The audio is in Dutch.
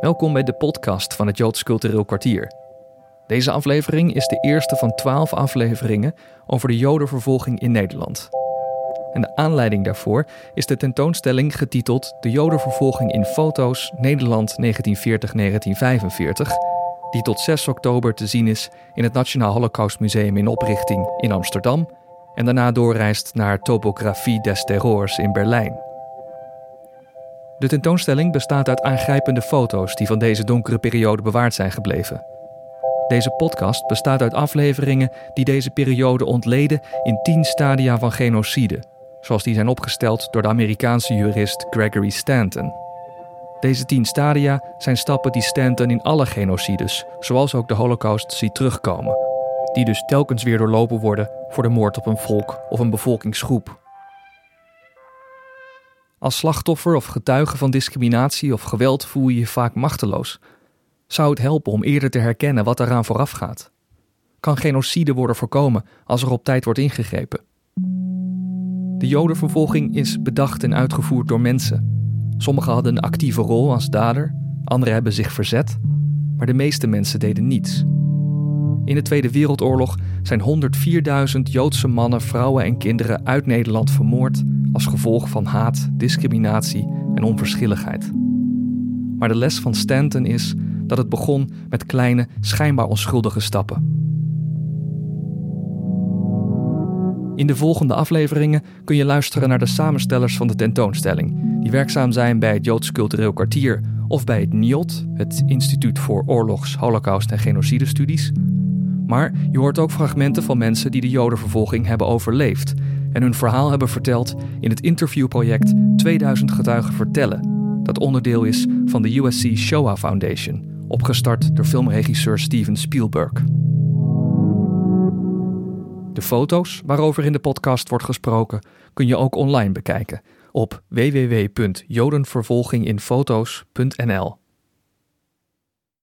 Welkom bij de podcast van het Joods Cultureel Kwartier. Deze aflevering is de eerste van twaalf afleveringen over de Jodenvervolging in Nederland. En de aanleiding daarvoor is de tentoonstelling getiteld De Jodenvervolging in Foto's Nederland 1940-1945, die tot 6 oktober te zien is in het Nationaal Holocaustmuseum in oprichting in Amsterdam en daarna doorreist naar Topographie des Terrors in Berlijn. De tentoonstelling bestaat uit aangrijpende foto's die van deze donkere periode bewaard zijn gebleven. Deze podcast bestaat uit afleveringen die deze periode ontleden in tien stadia van genocide, zoals die zijn opgesteld door de Amerikaanse jurist Gregory Stanton. Deze tien stadia zijn stappen die Stanton in alle genocides, zoals ook de Holocaust, ziet terugkomen, die dus telkens weer doorlopen worden voor de moord op een volk of een bevolkingsgroep. Als slachtoffer of getuige van discriminatie of geweld voel je je vaak machteloos. Zou het helpen om eerder te herkennen wat eraan vooraf gaat? Kan genocide worden voorkomen als er op tijd wordt ingegrepen? De Jodenvervolging is bedacht en uitgevoerd door mensen. Sommigen hadden een actieve rol als dader, anderen hebben zich verzet, maar de meeste mensen deden niets. In de Tweede Wereldoorlog zijn 104.000 Joodse mannen, vrouwen en kinderen uit Nederland vermoord als gevolg van haat, discriminatie en onverschilligheid. Maar de les van Stanton is dat het begon met kleine, schijnbaar onschuldige stappen. In de volgende afleveringen kun je luisteren naar de samenstellers van de tentoonstelling, die werkzaam zijn bij het Joods Cultureel Kwartier of bij het NIOT, het Instituut voor Oorlogs, Holocaust en Genocidestudies. Maar je hoort ook fragmenten van mensen die de Jodenvervolging hebben overleefd en hun verhaal hebben verteld in het interviewproject 2000 getuigen vertellen, dat onderdeel is van de USC Shoah Foundation, opgestart door filmregisseur Steven Spielberg. De foto's waarover in de podcast wordt gesproken kun je ook online bekijken op www.jodenvervolginginfoto's.nl.